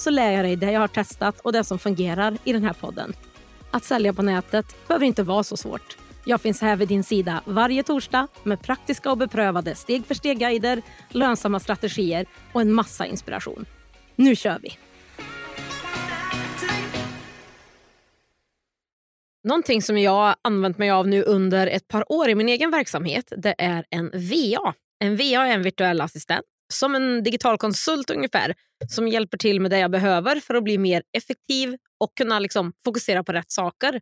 så lär jag dig det jag har testat och det som fungerar i den här podden. Att sälja på nätet behöver inte vara så svårt. Jag finns här vid din sida varje torsdag med praktiska och beprövade steg för steg-guider, lönsamma strategier och en massa inspiration. Nu kör vi! Någonting som jag har använt mig av nu under ett par år i min egen verksamhet det är en VA. En VA är en virtuell assistent som en digital konsult ungefär som hjälper till med det jag behöver för att bli mer effektiv och kunna liksom fokusera på rätt saker.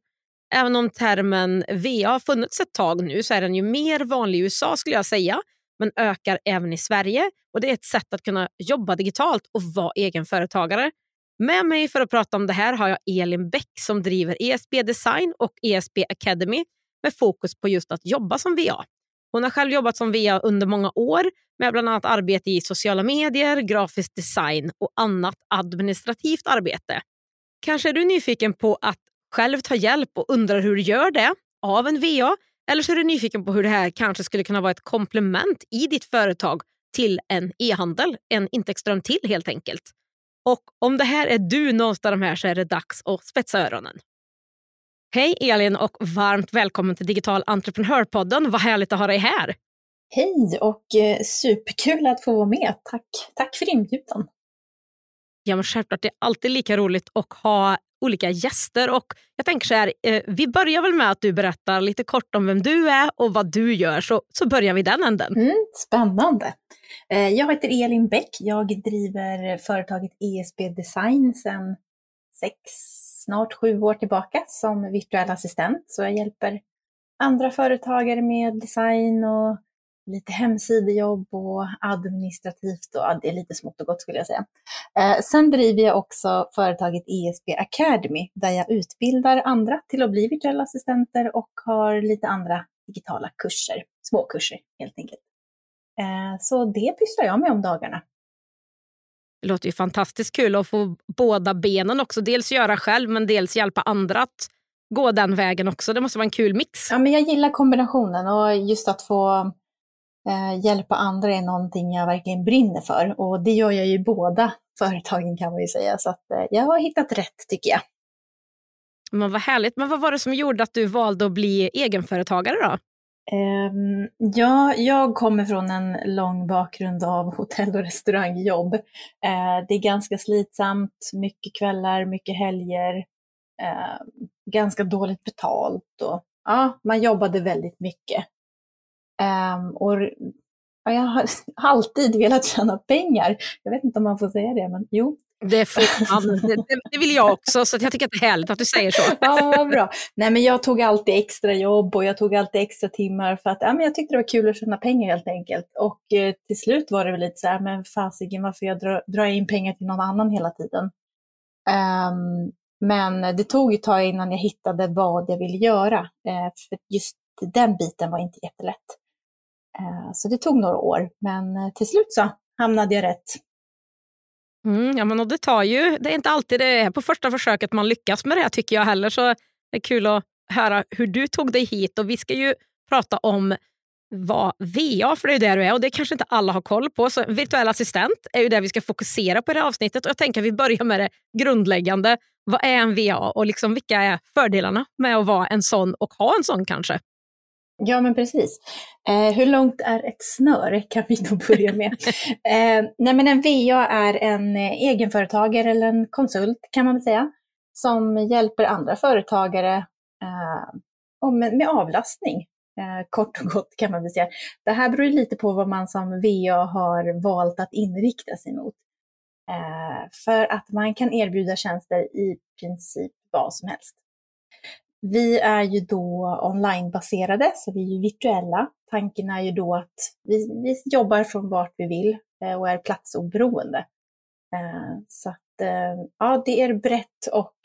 Även om termen VA har funnits ett tag nu så är den ju mer vanlig i USA skulle jag säga men ökar även i Sverige. Och Det är ett sätt att kunna jobba digitalt och vara egenföretagare. Med mig för att prata om det här har jag Elin Bäck som driver ESB Design och ESB Academy med fokus på just att jobba som VA. Hon har själv jobbat som VA under många år med bland annat arbete i sociala medier, grafisk design och annat administrativt arbete. Kanske är du nyfiken på att själv ta hjälp och undrar hur du gör det av en VA eller så är du nyfiken på hur det här kanske skulle kunna vara ett komplement i ditt företag till en e-handel, en intäktsström till helt enkelt. Och om det här är du någonstans av de här så är det dags att spetsa öronen. Hej Elin och varmt välkommen till Digital entreprenörpodden. Vad härligt att ha dig här. Hej och eh, superkul att få vara med. Tack, Tack för inbjudan. Ja, men självklart, det är alltid lika roligt att ha olika gäster. Och jag tänker så här, eh, vi börjar väl med att du berättar lite kort om vem du är och vad du gör, så, så börjar vi den änden. Mm, spännande. Eh, jag heter Elin Bäck. Jag driver företaget ESB Design sedan sex, snart sju år tillbaka som virtuell assistent. Så jag hjälper andra företagare med design och lite hemsidejobb och administrativt och det är lite smått och gott skulle jag säga. Eh, sen driver jag också företaget ESB Academy där jag utbildar andra till att bli virtuella assistenter och har lite andra digitala kurser, småkurser helt enkelt. Eh, så det pysslar jag med om dagarna. Det låter ju fantastiskt kul att få båda benen också. Dels göra själv men dels hjälpa andra att gå den vägen också. Det måste vara en kul mix. Ja, men jag gillar kombinationen och just att få eh, hjälpa andra är någonting jag verkligen brinner för. Och det gör jag ju i båda företagen kan man ju säga. Så att, eh, jag har hittat rätt tycker jag. Men vad härligt. Men vad var det som gjorde att du valde att bli egenföretagare då? Um, ja, jag kommer från en lång bakgrund av hotell och restaurangjobb. Uh, det är ganska slitsamt, mycket kvällar, mycket helger, uh, ganska dåligt betalt och ja, man jobbade väldigt mycket. Um, och jag har alltid velat tjäna pengar. Jag vet inte om man får säga det, men jo. Det, får man. Det, det, vill jag också, så jag tycker att det är härligt att du säger så. Ja, bra. Nej, men jag tog alltid extra jobb och jag tog alltid extra timmar för att ja, men jag tyckte det var kul att tjäna pengar helt enkelt. Och eh, till slut var det väl lite så här, men fasiken varför jag drar, drar in pengar till någon annan hela tiden? Um, men det tog ett tag innan jag hittade vad jag ville göra. Eh, för just den biten var inte jättelätt. Eh, så det tog några år, men eh, till slut så hamnade jag rätt. Mm, ja, men och det tar ju, det är inte alltid det är på första försöket man lyckas med det här tycker jag heller. Så det är kul att höra hur du tog dig hit. Och vi ska ju prata om vad VA, för det är det du är och det kanske inte alla har koll på. Så virtuell assistent är ju det vi ska fokusera på i det här avsnittet. Och jag tänker att vi börjar med det grundläggande. Vad är en VA och liksom vilka är fördelarna med att vara en sån och ha en sån kanske? Ja, men precis. Eh, hur långt är ett snöre kan vi då börja med. eh, nej, men en VA är en eh, egenföretagare eller en konsult kan man väl säga, som hjälper andra företagare eh, med, med avlastning. Eh, kort och gott kan man väl säga. Det här beror lite på vad man som VA har valt att inrikta sig mot. Eh, för att man kan erbjuda tjänster i princip vad som helst. Vi är ju då onlinebaserade, så vi är ju virtuella. Tanken är ju då att vi, vi jobbar från vart vi vill eh, och är platsoberoende. Eh, så att eh, ja, det är brett och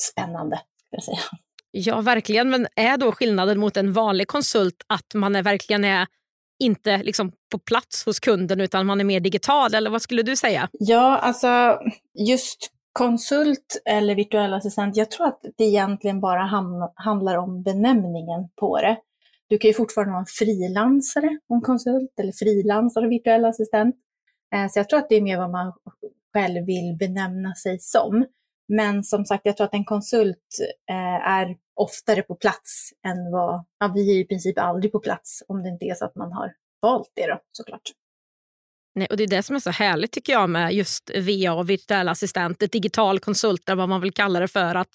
spännande. Jag säga. Ja, verkligen. Men är då skillnaden mot en vanlig konsult att man är verkligen är inte liksom på plats hos kunden utan man är mer digital? Eller vad skulle du säga? Ja, alltså just konsult eller virtuell assistent, jag tror att det egentligen bara handlar om benämningen på det. Du kan ju fortfarande vara en frilansare och en konsult eller frilansare och virtuell assistent. Eh, så jag tror att det är mer vad man själv vill benämna sig som. Men som sagt, jag tror att en konsult eh, är oftare på plats än vad, ja, vi är i princip aldrig på plats om det inte är så att man har valt det då såklart. Nej, och Det är det som är så härligt tycker jag med just VA och virtuell assistent, digital konsult eller vad man vill kalla det för. att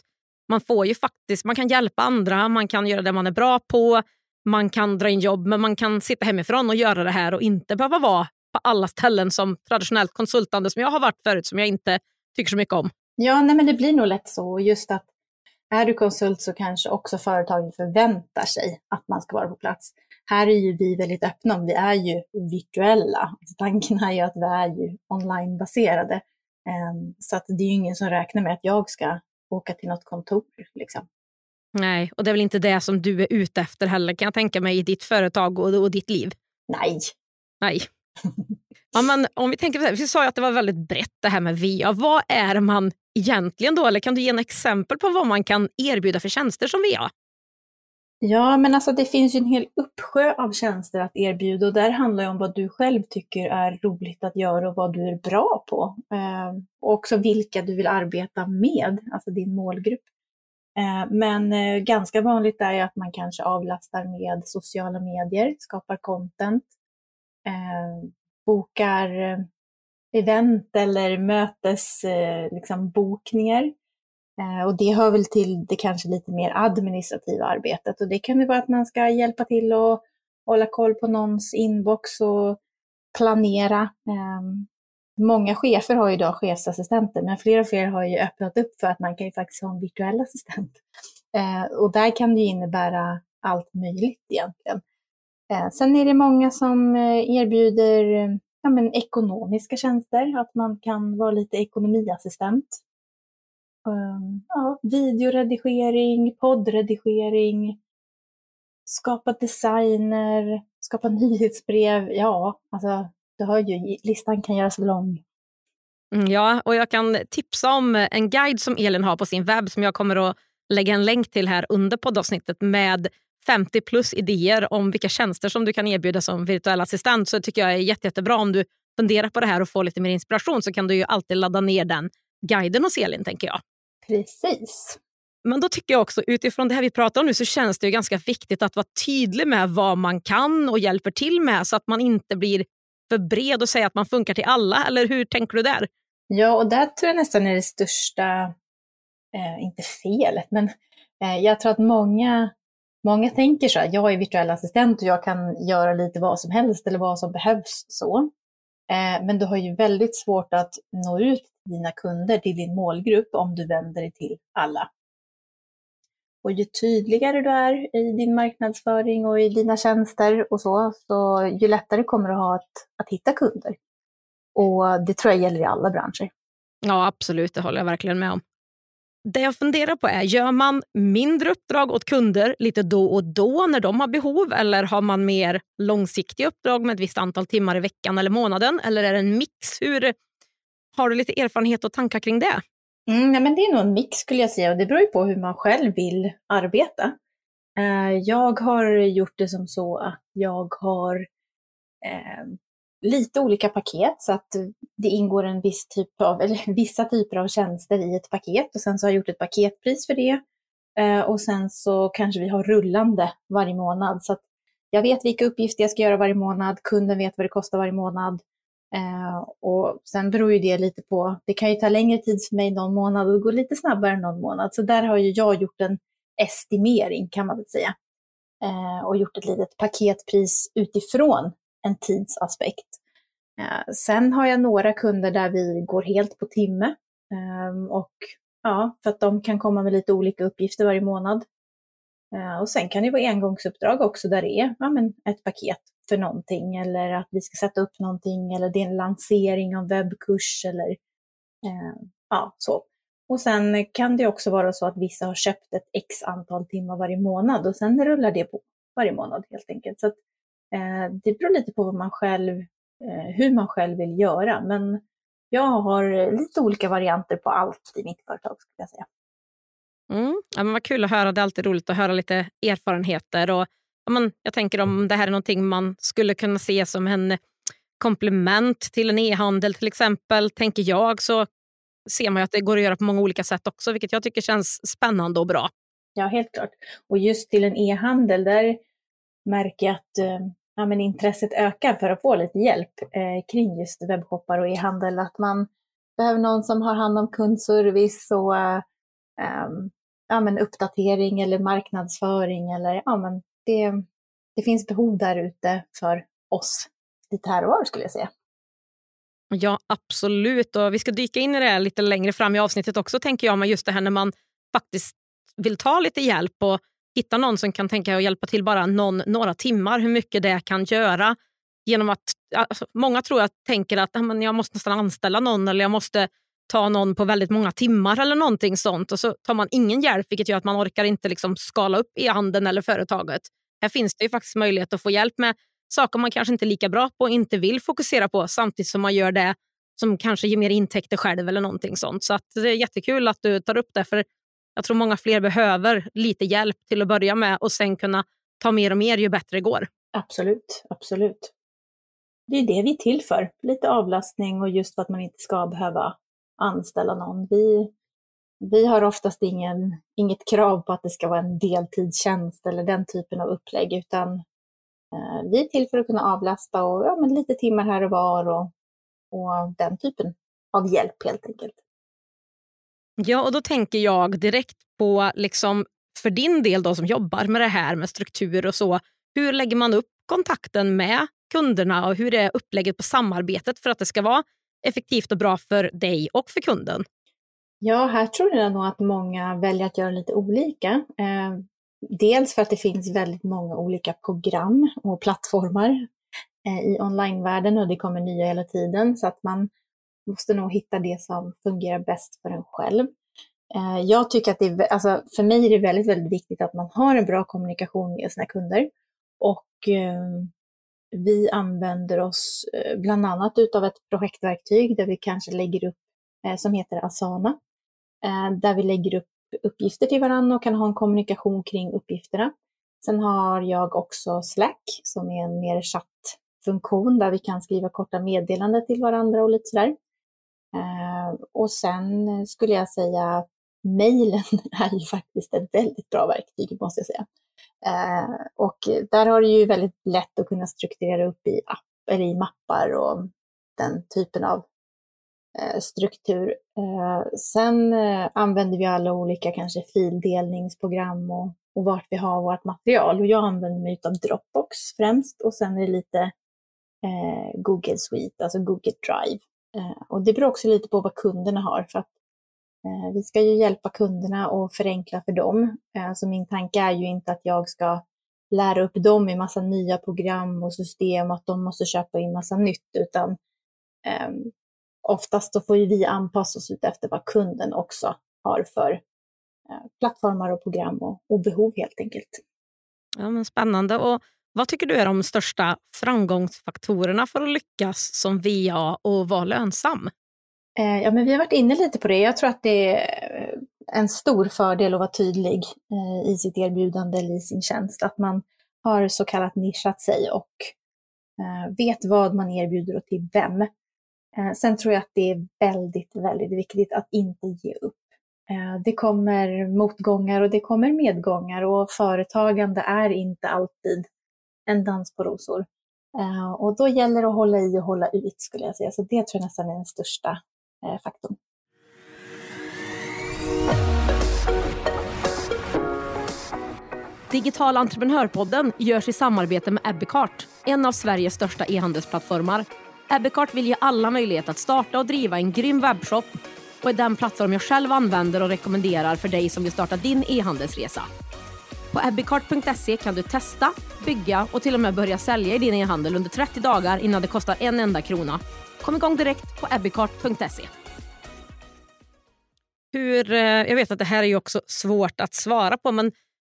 Man får ju faktiskt, man kan hjälpa andra, man kan göra det man är bra på, man kan dra in jobb men man kan sitta hemifrån och göra det här och inte behöva vara på alla ställen som traditionellt konsultande som jag har varit förut som jag inte tycker så mycket om. Ja, nej, men det blir nog lätt så. Just att är du konsult så kanske också företagen förväntar sig att man ska vara på plats. Här är ju vi väldigt öppna, vi är ju virtuella. Tanken är ju att vi är ju onlinebaserade. Ehm, så att det är ju ingen som räknar med att jag ska åka till något kontor. Liksom. Nej, och det är väl inte det som du är ute efter heller kan jag tänka mig i ditt företag och, och ditt liv? Nej. Nej. Ja, men om vi tänker på det, vi sa ju att det var väldigt brett det här med VA. Vad är man egentligen då? Eller kan du ge en exempel på vad man kan erbjuda för tjänster som VA? Ja, men alltså det finns ju en hel uppsjö av tjänster att erbjuda och där handlar det om vad du själv tycker är roligt att göra och vad du är bra på. Eh, och också vilka du vill arbeta med, alltså din målgrupp. Eh, men eh, ganska vanligt är att man kanske avlastar med sociala medier, skapar content, ehm, eh, bokar event eller mötesbokningar. Eh, liksom, Eh, och det hör väl till det kanske lite mer administrativa arbetet och det kan ju vara att man ska hjälpa till och hålla koll på någons inbox och planera. Ehm, många chefer har ju idag chefsassistenter, men fler och fler har ju öppnat upp för att man kan ju faktiskt ha en virtuell assistent. Eh, och där kan det ju innebära allt möjligt egentligen. Eh, sen är det många som erbjuder ja, men ekonomiska tjänster, att man kan vara lite ekonomiassistent. Um, ja, videoredigering, poddredigering, skapa designer, skapa nyhetsbrev. Ja, alltså du hör ju, listan kan göras lång. Mm, ja, och jag kan tipsa om en guide som Elin har på sin webb som jag kommer att lägga en länk till här under poddavsnittet med 50 plus idéer om vilka tjänster som du kan erbjuda som virtuell assistent. Så det tycker jag är jätte, jättebra om du funderar på det här och får lite mer inspiration så kan du ju alltid ladda ner den guiden hos Elin tänker jag. Precis. Men då tycker jag också utifrån det här vi pratar om nu så känns det ju ganska viktigt att vara tydlig med vad man kan och hjälper till med så att man inte blir för bred och säga att man funkar till alla. Eller hur tänker du där? Ja, och där tror jag nästan är det största, eh, inte felet, men eh, jag tror att många, många tänker så här, jag är virtuell assistent och jag kan göra lite vad som helst eller vad som behövs så. Eh, men du har ju väldigt svårt att nå ut till dina kunder, till din målgrupp, om du vänder dig till alla. Och ju tydligare du är i din marknadsföring och i dina tjänster och så, så ju lättare kommer du ha att, att hitta kunder. Och det tror jag gäller i alla branscher. Ja, absolut. Det håller jag verkligen med om. Det jag funderar på är, gör man mindre uppdrag åt kunder lite då och då när de har behov eller har man mer långsiktiga uppdrag med ett visst antal timmar i veckan eller månaden? Eller är det en mix? Hur, har du lite erfarenhet och tankar kring det? Mm, nej, men det är nog en mix skulle jag säga och det beror ju på hur man själv vill arbeta. Eh, jag har gjort det som så att jag har eh, lite olika paket så att det ingår en viss typ av, eller vissa typer av tjänster i ett paket och sen så har jag gjort ett paketpris för det. Eh, och sen så kanske vi har rullande varje månad så att jag vet vilka uppgifter jag ska göra varje månad, kunden vet vad det kostar varje månad Eh, och sen beror ju det lite på, det kan ju ta längre tid för mig någon månad och gå lite snabbare någon månad. Så där har ju jag gjort en estimering kan man väl säga. Eh, och gjort ett litet paketpris utifrån en tidsaspekt. Eh, sen har jag några kunder där vi går helt på timme. Ehm, och ja, för att de kan komma med lite olika uppgifter varje månad. Eh, och sen kan det vara engångsuppdrag också där det är ja, men ett paket för någonting eller att vi ska sätta upp någonting eller det är en lansering av webbkurs eller Eh, ja, så. Och sen kan det också vara så att vissa har köpt ett x antal timmar varje månad och sen rullar det på varje månad helt enkelt. Så att, det beror lite på vad man själv, eh, hur man själv vill göra. Men jag har lite olika varianter på allt i mitt företag skulle jag säga. Mm. Ja, men vad kul att höra. Det är alltid roligt att höra lite erfarenheter. Och, ja, men, jag tänker om det här är någonting man skulle kunna se som en komplement till en e-handel till exempel, tänker jag, så ser man att det går att göra på många olika sätt också, vilket jag tycker känns spännande och bra. Ja, helt klart. Och just till en e-handel, där märker jag att eh, ja, men intresset ökar för att få lite hjälp eh, kring just webbshoppar och e-handel. Att man behöver någon som har hand om kundservice och eh, ehm, ja, men uppdatering eller marknadsföring. Eller, ja, men det, det finns behov där ute för oss lite här och var skulle jag säga. Ja, absolut. Och vi ska dyka in i det här lite längre fram i avsnittet också, tänker jag. Men just det här när man faktiskt vill ta lite hjälp och hitta någon som kan tänka och hjälpa till bara någon, några timmar, hur mycket det kan göra. Genom att, alltså, många tror jag tänker att ah, men jag måste nästan anställa någon eller jag måste ta någon på väldigt många timmar eller någonting sånt. Och så tar man ingen hjälp, vilket gör att man orkar inte liksom skala upp i handeln eller företaget. Här finns det ju faktiskt möjlighet att få hjälp med saker man kanske inte är lika bra på och inte vill fokusera på samtidigt som man gör det som kanske ger mer intäkter själv eller någonting sånt. Så det är jättekul att du tar upp det för jag tror många fler behöver lite hjälp till att börja med och sen kunna ta mer och mer ju bättre det går. Absolut, absolut. Det är det vi är till för, lite avlastning och just för att man inte ska behöva anställa någon. Vi, vi har oftast ingen, inget krav på att det ska vara en deltidstjänst eller den typen av upplägg, utan Eh, vi är till för att kunna avlasta och ja, men lite timmar här och var och, och den typen av hjälp helt enkelt. Ja, och då tänker jag direkt på, liksom, för din del då som jobbar med det här med struktur och så, hur lägger man upp kontakten med kunderna och hur är upplägget på samarbetet för att det ska vara effektivt och bra för dig och för kunden? Ja, här tror jag nog att många väljer att göra lite olika. Eh, dels för att det finns väldigt många olika program och plattformar eh, i onlinevärlden och det kommer nya hela tiden så att man måste nog hitta det som fungerar bäst för en själv. Eh, jag tycker att det är, alltså för mig är det väldigt, väldigt viktigt att man har en bra kommunikation med sina kunder och eh, vi använder oss eh, bland annat utav ett projektverktyg där vi kanske lägger upp, eh, som heter Asana, där vi lägger upp uppgifter till varandra och kan ha en kommunikation kring uppgifterna. Sen har jag också Slack som är en mer chattfunktion där vi kan skriva korta meddelanden till varandra och lite sådär. Eh, och sen skulle jag säga att mejlen är ju faktiskt ett väldigt bra verktyg måste jag säga. Eh, och där har du ju väldigt lätt att kunna strukturera upp i app eller i mappar och den typen av Eh, struktur. Eh, sen eh, använder vi alla olika kanske fildelningsprogram och, och vart vi har vårt material. Och jag använder mig av Dropbox främst och sen är det lite eh, Google Suite, alltså Google Drive. Eh, och det beror också lite på vad kunderna har för att eh, vi ska ju hjälpa kunderna och förenkla för dem. Eh, så min tanke är ju inte att jag ska lära upp dem i massa nya program och system, och att de måste köpa in massa nytt, utan ehm, oftast då får ju vi anpassa oss ut efter vad kunden också har för eh, plattformar och program och, och behov helt enkelt. Ja, men spännande. Och vad tycker du är de största framgångsfaktorerna för att lyckas som VA och vara lönsam? Eh, ja, men vi har varit inne lite på det. Jag tror att det är eh, en stor fördel att vara tydlig eh, i sitt erbjudande eller i sin tjänst. Att man har så kallat nischat sig och vet vad man erbjuder och till vem. Sen tror jag att det är väldigt, väldigt viktigt att inte ge upp. Det kommer motgångar och det kommer medgångar och företagande är inte alltid en dans på rosor. Eh, och då gäller det att hålla i och hålla ut skulle jag säga. Så det tror jag nästan är den största eh, faktorn. Digital entreprenörpodden görs i samarbete med Ebbecart, en av Sveriges största e-handelsplattformar Ebbecart vill ge alla möjlighet att starta och driva en grym webbshop och är den plattform jag själv använder och rekommenderar för dig som vill starta din e-handelsresa. På ebbecart.se kan du testa, bygga och till och med börja sälja i din e-handel under 30 dagar innan det kostar en enda krona. Kom igång direkt på ebbecart.se. Hur, eh, jag vet att det här är ju också svårt att svara på, men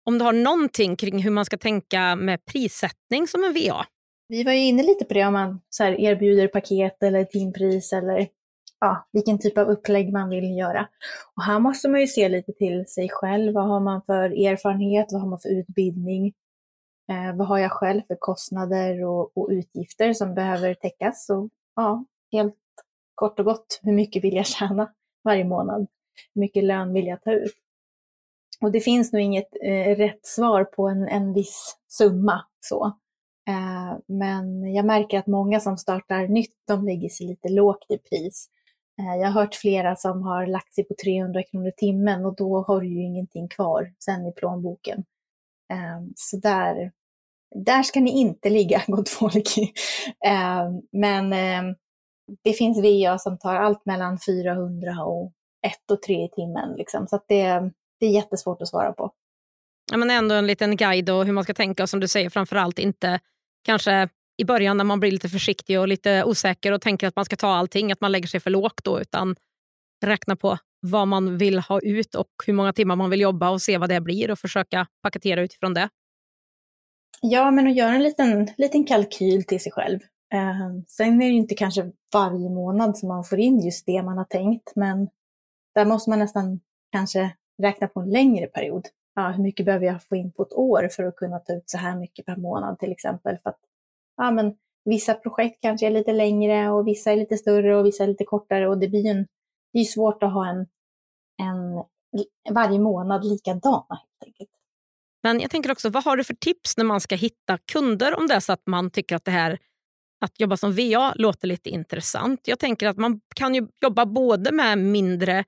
om du har någonting kring hur man ska tänka med prissättning som en VA? Vi var ju inne lite på det om man så erbjuder paket eller timpris eller ja, vilken typ av upplägg man vill göra. Och här måste man ju se lite till sig själv. Vad har man för erfarenhet? Vad har man för utbildning? Eh, vad har jag själv för kostnader och, och utgifter som behöver täckas? Så ja, helt kort och gott, hur mycket vill jag tjäna varje månad? Hur mycket lön vill jag ta ut? Och det finns nog inget eh, rätt svar på en, en viss summa. Så. Eh, men jag märker att många som startar nytt, de lägger sig lite lågt i pris. Eh, jag har hört flera som har lagt sig på 300 kronor i timmen och då har du ju ingenting kvar sen i plånboken. Eh, så där, där ska ni inte ligga, gott folk. Eh, men det finns VA som tar allt mellan 400 och 1 och 3 i timmen. Liksom. Så det, det är jättesvårt att svara på. Ja, men ändå en liten guide och hur man ska tänka och som du säger framförallt inte kanske i början när man blir lite försiktig och lite osäker och tänker att man ska ta allting, att man lägger sig för lågt då, utan räkna på vad man vill ha ut och hur många timmar man vill jobba och se vad det blir och försöka paketera utifrån det. Ja, men att göra en liten, liten kalkyl till sig själv. Eh, sen är det inte kanske varje månad som man får in just det man har tänkt, men där måste man nästan kanske räkna på en längre period. Ja, hur mycket behöver jag få in på ett år för att kunna ta ut så här mycket per månad till exempel? För att, ja, men vissa projekt kanske är lite längre och vissa är lite större och vissa är lite kortare och det blir en, det är svårt att ha en, en varje månad likadana helt enkelt. Men jag tänker också, vad har du för tips när man ska hitta kunder om det är så att man tycker att det här att jobba som VA låter lite intressant. Jag tänker att man kan ju jobba både med mindre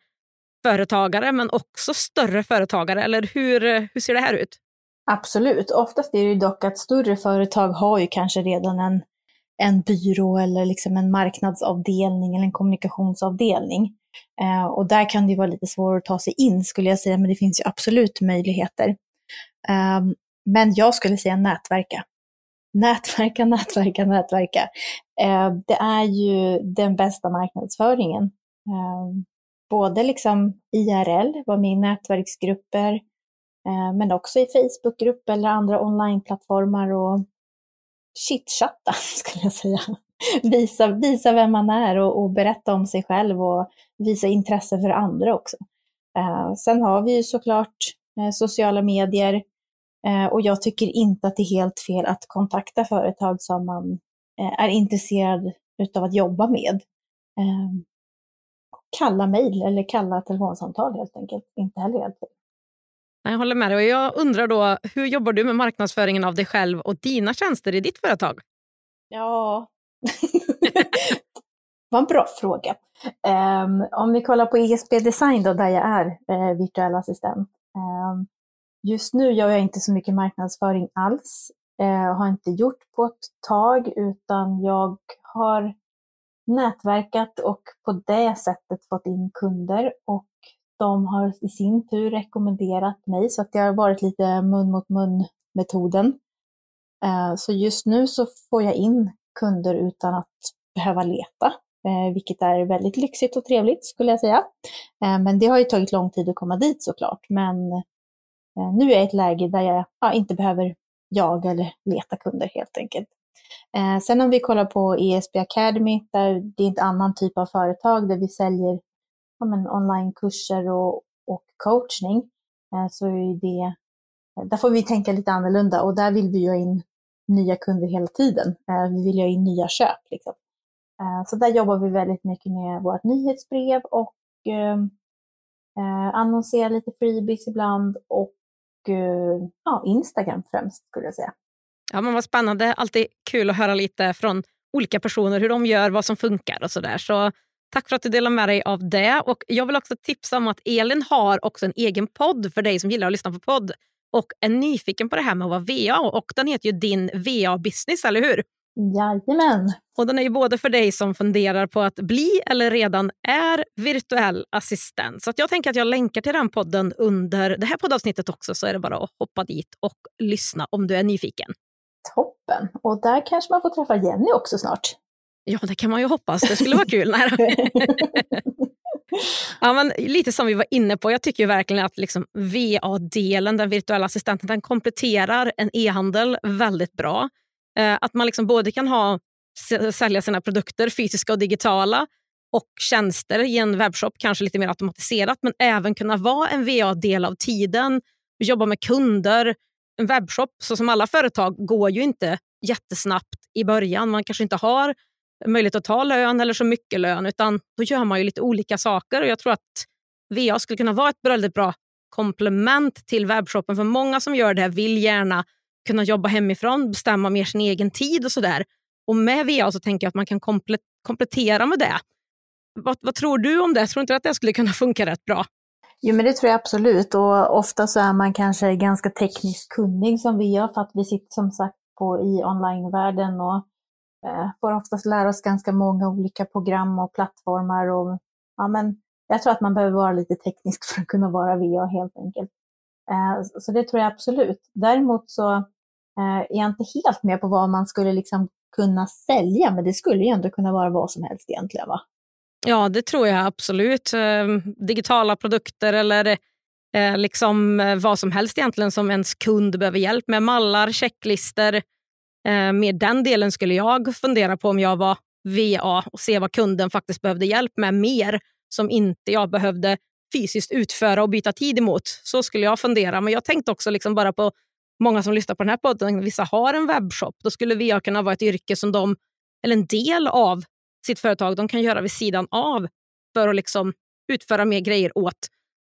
företagare men också större företagare. Eller hur, hur ser det här ut? Absolut. Oftast är det ju dock att större företag har ju kanske redan en, en byrå eller liksom en marknadsavdelning eller en kommunikationsavdelning. Eh, och där kan det vara lite svårare att ta sig in skulle jag säga, men det finns ju absolut möjligheter. Eh, men jag skulle säga nätverka. Nätverka, nätverka, nätverka. Eh, det är ju den bästa marknadsföringen. Eh, både liksom IRL, vara med i nätverksgrupper, eh, Eh, men också i Facebookgrupp eller andra onlineplattformar och chitchatta skulle jag säga. Visa, visa vem man är och, och, berätta om sig själv och visa intresse för andra också. Eh, sen har vi ju såklart eh, sociala medier eh, och jag tycker inte att det är helt fel att kontakta företag som man eh, är intresserad utav att jobba med. Eh, kalla mejl eller kalla telefonsamtal helt enkelt. Inte heller helt fel. Jag håller med dig. Och jag undrar då, hur jobbar du med marknadsföringen av dig själv och dina tjänster i ditt företag? Ja, det var en bra fråga. Um, om vi kollar på ESB Design då, där jag är eh, virtuell assistent. Um, just nu gör jag inte så mycket marknadsföring alls. Uh, har inte gjort på ett tag, utan jag har nätverkat och på det sättet fått in kunder och de har i sin tur rekommenderat mig så att det har varit lite mun mot mun metoden. Eh, så just nu så får jag in kunder utan att behöva leta, eh, vilket är väldigt lyxigt och trevligt skulle jag säga. Eh, men det har ju tagit lång tid att komma dit såklart. Men nu är jag i ett läge där jag ja, inte behöver jaga eller leta kunder helt enkelt. Eh, sen om vi kollar på ESB Academy, där det är ett annan typ av företag där vi säljer ja, men onlinekurser och, och coachning, eh, så är det, eh, där får vi tänka lite annorlunda och där vill vi ha in nya kunder hela tiden. Eh, vi vill ha in nya köp. Liksom. Så där jobbar vi väldigt mycket med vårt nyhetsbrev och annonserar lite freebies ibland och ja, Instagram främst skulle jag säga. Ja, men vad spännande. Alltid kul att höra lite från olika personer hur de gör, vad som funkar och sådär. Så tack för att du delar med dig av det. Och Jag vill också tipsa om att Elin har också en egen podd för dig som gillar att lyssna på podd och är nyfiken på det här med att vara VA. Och Den heter ju Din VA-business, eller hur? Jajamän. Och den är ju både för dig som funderar på att bli eller redan är virtuell assistent. Så jag tänker att jag länkar till den podden under det här poddavsnittet också så är det bara att hoppa dit och lyssna om du är nyfiken. Toppen! Och där kanske man får träffa Jenny också snart. Ja, det kan man ju hoppas. Det skulle vara kul. ja, men lite som vi var inne på, jag tycker verkligen att liksom VA-delen, den virtuella assistenten, den kompletterar en e-handel väldigt bra. Eh, att man liksom både kan ha, sälja sina produkter, fysiska och digitala, och tjänster i en webbshop, kanske lite mer automatiserat, men även kunna vara en VA-del av tiden, jobba med kunder. En webbshop, så som alla företag, går ju inte jättesnabbt i början. Man kanske inte har möjlighet att ta lön eller så mycket lön, utan då gör man ju lite olika saker. Och Jag tror att VA skulle kunna vara ett väldigt bra komplement till webbshoppen, för många som gör det här vill gärna kunna jobba hemifrån, bestämma mer sin egen tid och sådär. Och med VA så tänker jag att man kan komplettera med det. Vad, vad, tror du om det? Tror du inte att det skulle kunna funka rätt bra? Jo, men det tror jag absolut. Och ofta så är man kanske ganska tekniskt kunnig som vi gör, för att vi sitter som sagt på i onlinevärlden och Eh, får oftast lära oss ganska många olika program och plattformar. Och, ja, men jag tror att man behöver vara lite teknisk för att kunna vara VA helt enkelt. Eh, så det tror jag absolut. Däremot så eh, är jag inte helt med på vad man skulle liksom kunna sälja, men det skulle ju ändå kunna vara vad som helst egentligen va? Ja, det tror jag absolut. Ehm, digitala produkter eller eh, liksom eh, vad som helst egentligen som ens kund behöver hjälp med. Mallar, checklister. Eh, med den delen skulle jag fundera på om jag var VA och se vad kunden faktiskt behövde hjälp med mer som inte jag behövde fysiskt utföra och byta tid emot. Så skulle jag fundera. Men jag tänkte också liksom bara på många som lyssnar på den här podden. Vissa har en webbshop. Då skulle VA kunna vara ett yrke som de, eller en del av sitt företag de kan göra vid sidan av för att liksom utföra mer grejer åt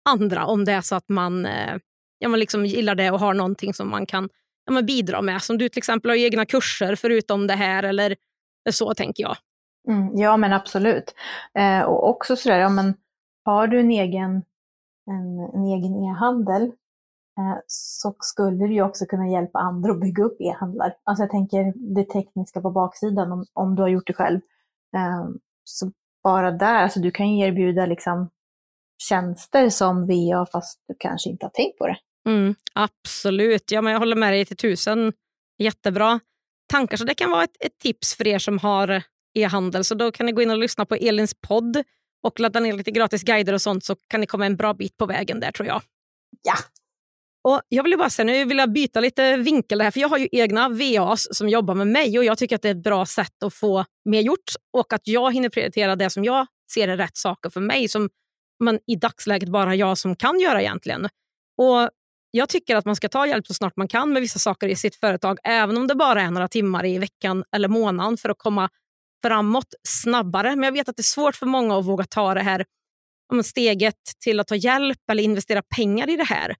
andra om det är så att man, eh, ja, man liksom gillar det och har någonting som man kan ja, men bidra med. Som du till exempel har egna kurser förutom det här eller så tänker jag. Mm, ja men absolut. Eh, och också sådär, ja, men har du en egen, en, en egen e-handel eh, så skulle du ju också kunna hjälpa andra att bygga upp e-handlar. Alltså jag tänker det tekniska på baksidan om, om du har gjort det själv. Eh, så bara där, alltså du kan ju erbjuda liksom tjänster som VA fast du kanske inte har tänkt på det. Mm, absolut, ja, men jag håller med dig till tusen. Jättebra tankar. Så det kan vara ett, ett tips för er som har e-handel. Så då kan ni gå in och lyssna på Elins podd och ladda ner lite gratis guider och sånt så kan ni komma en bra bit på vägen där tror jag. Ja, och jag vill bara säga, nu vill jag byta lite vinkel här, för jag har ju egna VAs som jobbar med mig och jag tycker att det är ett bra sätt att få mer gjort och att jag hinner prioritera det som jag ser är rätt saker för mig som man i dagsläget bara jag som kan göra egentligen. Och jag tycker att man ska ta hjälp så snart man kan med vissa saker i sitt företag, även om det bara är några timmar i veckan eller månaden för att komma framåt snabbare. Men jag vet att det är svårt för många att våga ta det här steget till att ta hjälp eller investera pengar i det här.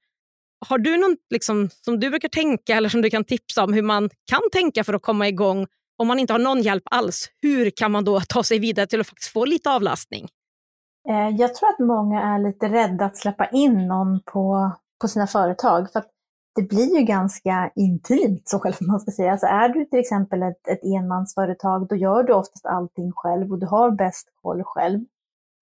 Har du något liksom, som du brukar tänka eller som du kan tipsa om hur man kan tänka för att komma igång om man inte har någon hjälp alls? Hur kan man då ta sig vidare till att faktiskt få lite avlastning? Eh, jag tror att många är lite rädda att släppa in någon på, på sina företag. För det blir ju ganska intimt, så själv man ska säga. Alltså är du till exempel ett, ett enmansföretag, då gör du oftast allting själv och du har bäst koll själv.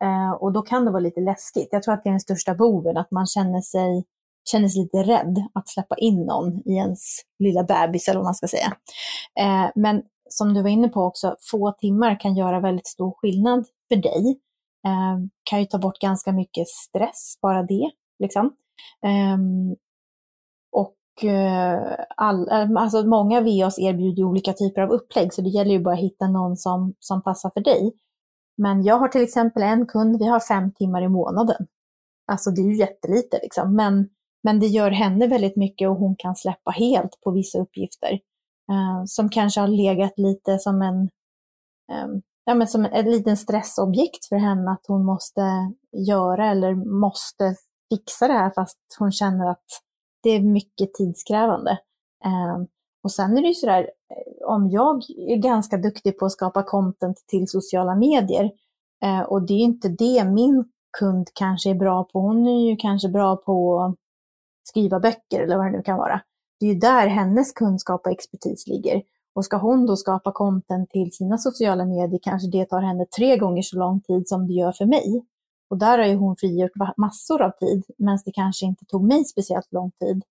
Eh, och då kan det vara lite läskigt. Jag tror att det är den största boven, att man känner sig känner sig lite rädd att släppa in någon i ens lilla bebis eller vad man ska säga. Eh, men som du var inne på också, få timmar kan göra väldigt stor skillnad för dig. Eh, kan ju ta bort ganska mycket stress, bara det. Liksom. Ehm, och eh, all, ehm, alltså många VAs erbjuder olika typer av upplägg, så det gäller ju bara att hitta någon som, som passar för dig. Men jag har till exempel en kund, vi har fem timmar i månaden. Alltså det är ju jättelite liksom, men men det gör henne väldigt mycket och hon kan släppa helt på vissa uppgifter eh, som kanske har legat lite som en, eh, ja, men som ett liten stressobjekt för henne att hon måste göra eller måste fixa det här fast hon känner att det är mycket tidskrävande. Eh, och sen är det ju sådär, eh, om jag är ganska duktig på att skapa content till sociala medier eh, och det är inte det min kund kanske är bra på. Hon är ju kanske bra på att skriva böcker eller vad det nu kan vara. Det är ju där hennes kunskap och expertis ligger. Och ska hon då skapa content till sina sociala medier kanske det tar henne tre gånger så lång tid som det gör för mig. Och där har ju hon frigjort massor av tid, medan det kanske inte tog mig speciellt lång tid.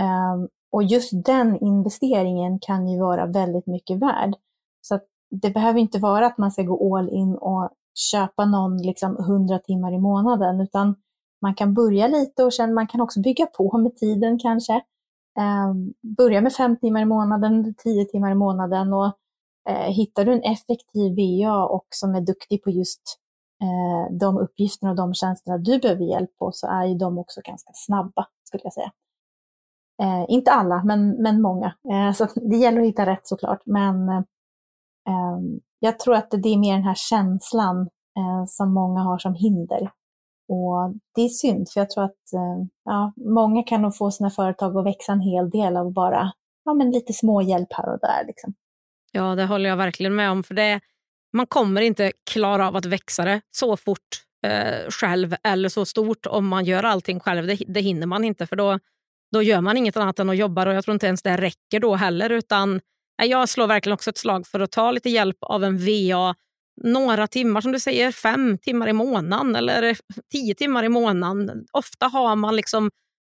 Um, och just den investeringen kan ju vara väldigt mycket värd. Så det behöver inte vara att man ska gå all in och köpa någon liksom 100 timmar i månaden, utan man kan börja lite och sen man kan också bygga på med tiden kanske. Eh, börja med fem timmar i månaden, tio timmar i månaden och eh, hittar du en effektiv VA och som är duktig på just Eh, de uppgifterna och de tjänsterna du behöver hjälp på så är ju de också ganska snabba, skulle jag säga. Eh, inte alla, men, men många. Eh, så det gäller att hitta rätt såklart. Men eh, jag tror att det är mer den här känslan eh, som många har som hinder. Och det är synd, för jag tror att eh, ja, många kan nog få sina företag att växa en hel del av bara ja, men lite småhjälp här och där. Liksom. Ja, det håller jag verkligen med om. För det, man kommer inte klara av att växa det så fort eh, själv eller så stort om man gör allting själv. Det, det hinner man inte, för då, då gör man inget annat än att jobba och jag tror inte ens det räcker då heller. Utan eh, Jag slår verkligen också ett slag för att ta lite hjälp av en VA några timmar, som du säger, fem timmar i månaden eller tio timmar i månaden. Ofta har man liksom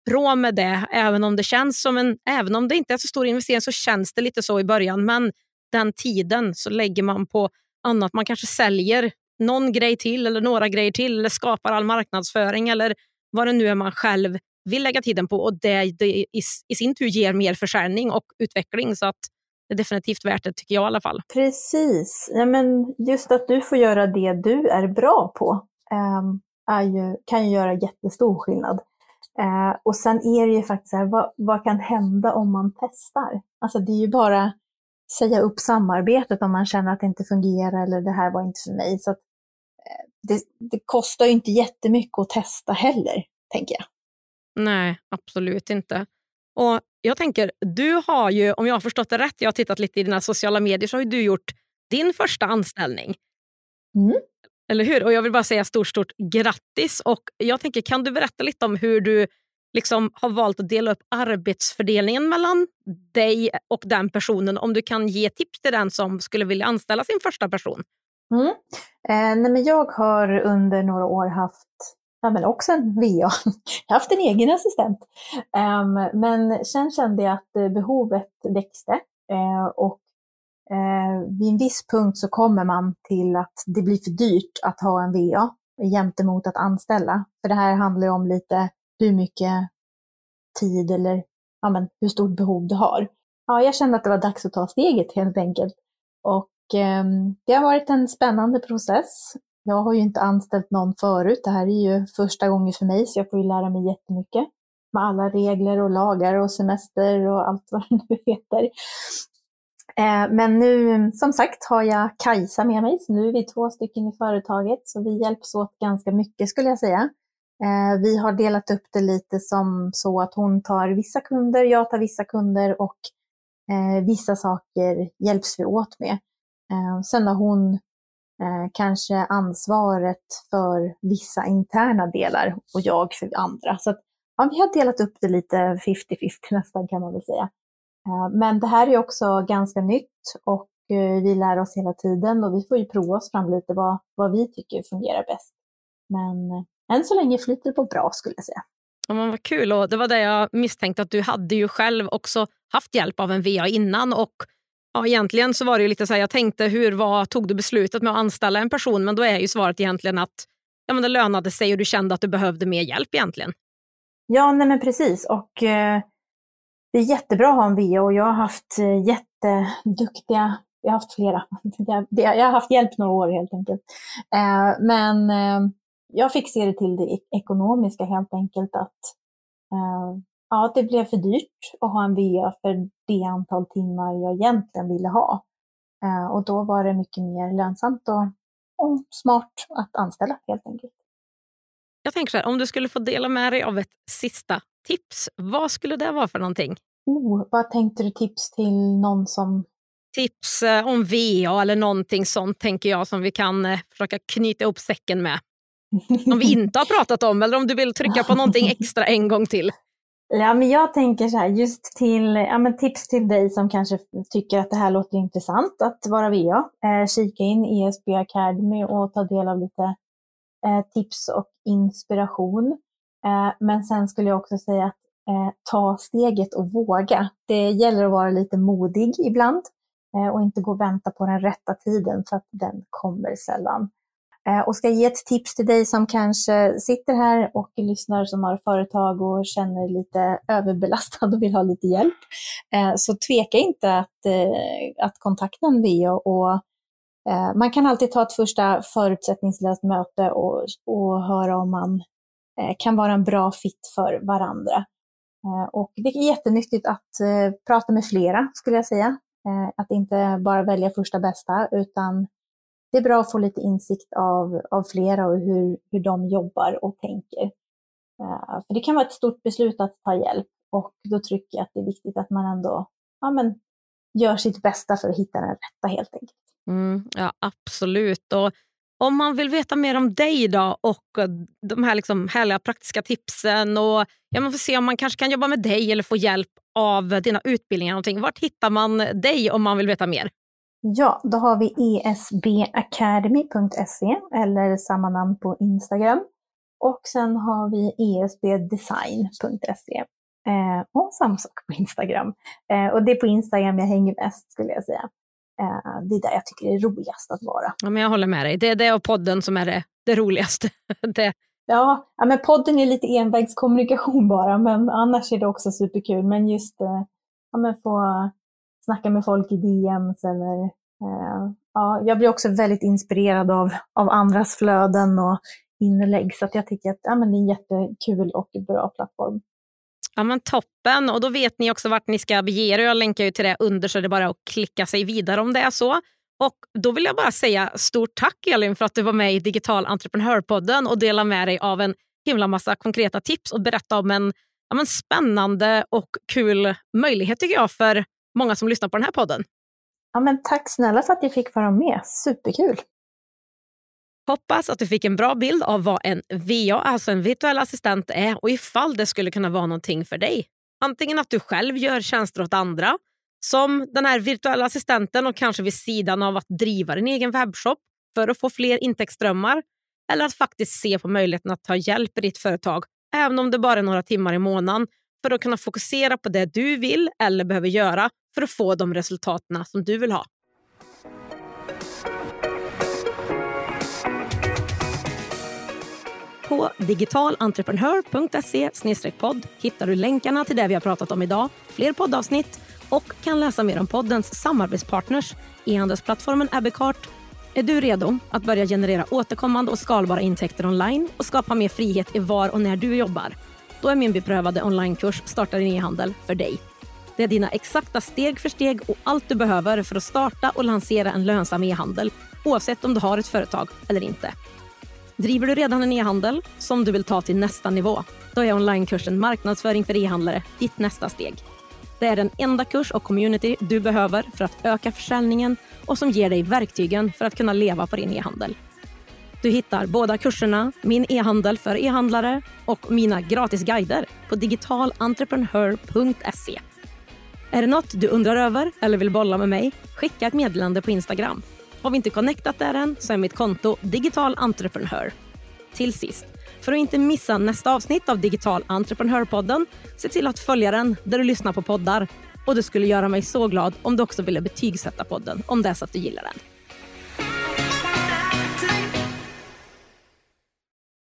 råd med det, även om det känns som en, även om det inte är så stor investering så känns det lite så i början. Men den tiden så lägger man på annat. Man kanske säljer någon grej till eller några grejer till eller skapar all marknadsföring eller vad det nu är man själv vill lägga tiden på och det, det i, i, sin tur ger mer försäljning och utveckling. Så att det är definitivt värt det, tycker jag i alla fall. Precis. Ja, men just att du får göra det du är bra på eh, är ju, kan ju göra jättestor skillnad. Eh, och sen är det ju faktiskt så här, vad, vad, kan hända om man testar? Alltså det är ju bara säga upp samarbetet om man känner att det inte fungerar eller det här var inte för mig. Så att, uh, det, det kostar ju inte jättemycket att testa heller, tänker jag. Nej, absolut inte. Och jag tänker, du har ju, om jag har förstått det rätt, jag har tittat lite i dina sociala medier, så har du gjort din första anställning. Mm. Eller hur? Och jag vill bara säga stort, stort grattis. Och jag tänker, kan du berätta lite om hur du liksom har valt att dela upp arbetsfördelningen mellan dig och den personen? Om du kan ge tips till den som skulle vilja anställa sin första person. Mm. Eh, nej men jag har under några år haft ja, men också en VA. Jag har haft en egen assistent. Um, men sen kände jag att eh, behovet växte uh, och uh, vid en viss punkt så kommer man till att det blir för dyrt att ha en VA gentemot att anställa. För det här handlar ju om lite hur mycket tid eller ja, men, hur stort behov du har. Ja, jag kände att det var dags att ta steget helt enkelt. Och eh, det har varit en spännande process. Jag har ju inte anställt någon förut. Det här är ju första gången för mig, så jag får ju lära mig jättemycket med alla regler och lagar och semester och allt vad det nu heter. Eh, men nu, som sagt, har jag Kajsa med mig, så nu är vi två stycken i företaget, så vi hjälps åt ganska mycket skulle jag säga. Eh, vi har delat upp det lite som så att hon tar vissa kunder, jag tar vissa kunder och eh, vissa saker hjälps vi åt med. Eh, sen har hon eh, kanske ansvaret för vissa interna delar och jag för andra. Så att, ja, vi har delat upp det lite 50-50 nästan kan man väl säga. Eh, men det här är också ganska nytt och eh, vi lär oss hela tiden och vi får ju prova oss fram lite vad, vad vi tycker fungerar bäst. Men än så länge flyter det på bra skulle jag säga. Ja, men vad kul. Och det var det jag misstänkte att du hade ju själv också haft hjälp av en VA innan och Ja, egentligen så var det lite så här, jag tänkte hur var, tog du beslutet med att anställa en person? Men då är ju svaret egentligen att ja, men det lönade sig och du kände att du behövde mer hjälp egentligen. Ja, nej men precis. Och eh, det är jättebra att ha en VA och jag har haft eh, jätteduktiga, jag har haft flera, jag, jag, har haft hjälp några år helt enkelt. Eh, men eh, jag fick se det till det ekonomiska helt enkelt att eh, ja, det blev för dyrt att ha en VA för det antal timmar jag egentligen ville ha. Eh, och då var det mycket mer lönsamt och, och smart att anställa helt enkelt. Jag tänker så här, om du skulle få dela med dig av ett sista tips, vad skulle det vara för någonting? Oh, vad tänkte du tips till någon som... Tips eh, om VA eller någonting sånt tänker jag som vi kan eh, försöka knyta ihop säcken med. Om vi inte har pratat om eller om du vill trycka på någonting extra en gång till. Ja, men jag tänker så här, just till ja, men tips till dig som kanske tycker att det här låter intressant att vara VA. Eh, kika in ESB Academy och ta del av lite eh, tips och inspiration. Eh, men sen skulle jag också säga att eh, ta steget och våga. Det gäller att vara lite modig ibland eh, och inte gå och vänta på den rätta tiden för att den kommer sällan. Eh, och ska ge ett tips till dig som kanske sitter här och lyssnar som har företag och känner lite överbelastad och vill ha lite hjälp. Eh, så tveka inte att, eh, att kontakta en VO. och man kan alltid ta ett första förutsättningslöst möte och, och höra om man kan vara en bra fit för varandra. Och det är jättenyttigt att prata med flera, skulle jag säga. Att inte bara välja första bästa, utan det är bra att få lite insikt av, av flera och hur, hur de jobbar och tänker. Uh, för det kan vara ett stort beslut att ta hjälp och då tycker jag att det är viktigt att man ändå ja, men, gör sitt bästa för att hitta den rätta helt enkelt. Mm, ja, absolut. Och om man vill veta mer om dig då och eh, de här liksom härliga praktiska tipsen och ja, man får se om man kanske kan jobba med dig eller få hjälp av dina utbildningar. Någonting. Vart hittar man dig om man vill veta mer? Ja, då har vi esbacademy.se eller samma namn på Instagram. Och sen har vi esbdesign.se eh, och samma sak på Instagram. Eh, och det är på Instagram jag hänger mest skulle jag säga. Eh, det är där jag tycker det är roligast att vara. Ja, men jag håller med dig. Det är det och podden som är det, det roligaste. det. Ja, ja, men podden är lite envägskommunikation bara, men annars är det också superkul. Men just eh, ja, men få snacka med folk i DMs eller eh, ja, jag blir också väldigt inspirerad av, av andras flöden och inlägg så att jag tycker att ja, men det är en jättekul och bra plattform. Ja, men toppen, och då vet ni också vart ni ska bege er. Jag länkar ju till det under så det är bara att klicka sig vidare om det är så. Och Då vill jag bara säga stort tack Elin för att du var med i Digital entreprenörpodden och delade med dig av en himla massa konkreta tips och berättade om en ja, men spännande och kul möjlighet tycker jag för många som lyssnar på den här podden. Ja, men tack snälla för att jag fick vara med. Superkul! Hoppas att du fick en bra bild av vad en VA, alltså en virtuell assistent, är och ifall det skulle kunna vara någonting för dig. Antingen att du själv gör tjänster åt andra, som den här virtuella assistenten och kanske vid sidan av att driva din egen webbshop för att få fler intäktsströmmar. Eller att faktiskt se på möjligheten att ta hjälp i ditt företag, även om det bara är några timmar i månaden för att kunna fokusera på det du vill eller behöver göra för att få de resultaten som du vill ha. På digitalentreprenör.se podd hittar du länkarna till det vi har pratat om idag, fler poddavsnitt och kan läsa mer om poddens samarbetspartners, e-handelsplattformen Abbeycart. Är du redo att börja generera återkommande och skalbara intäkter online och skapa mer frihet i var och när du jobbar? Då är min beprövade onlinekurs Starta din e-handel för dig. Det är dina exakta steg för steg och allt du behöver för att starta och lansera en lönsam e-handel oavsett om du har ett företag eller inte. Driver du redan en e-handel som du vill ta till nästa nivå? Då är onlinekursen Marknadsföring för e-handlare ditt nästa steg. Det är den enda kurs och community du behöver för att öka försäljningen och som ger dig verktygen för att kunna leva på din e-handel. Du hittar båda kurserna, min e-handel för e-handlare och mina gratisguider på digitalentreprenör.se. Är det något du undrar över eller vill bolla med mig? Skicka ett meddelande på Instagram. Har vi inte connectat där än så är mitt konto Digital Entreprenör. Till sist, för att inte missa nästa avsnitt av Digital Entreprenörpodden, se till att följa den där du lyssnar på poddar. Och det skulle göra mig så glad om du också ville betygsätta podden om det är så att du gillar den.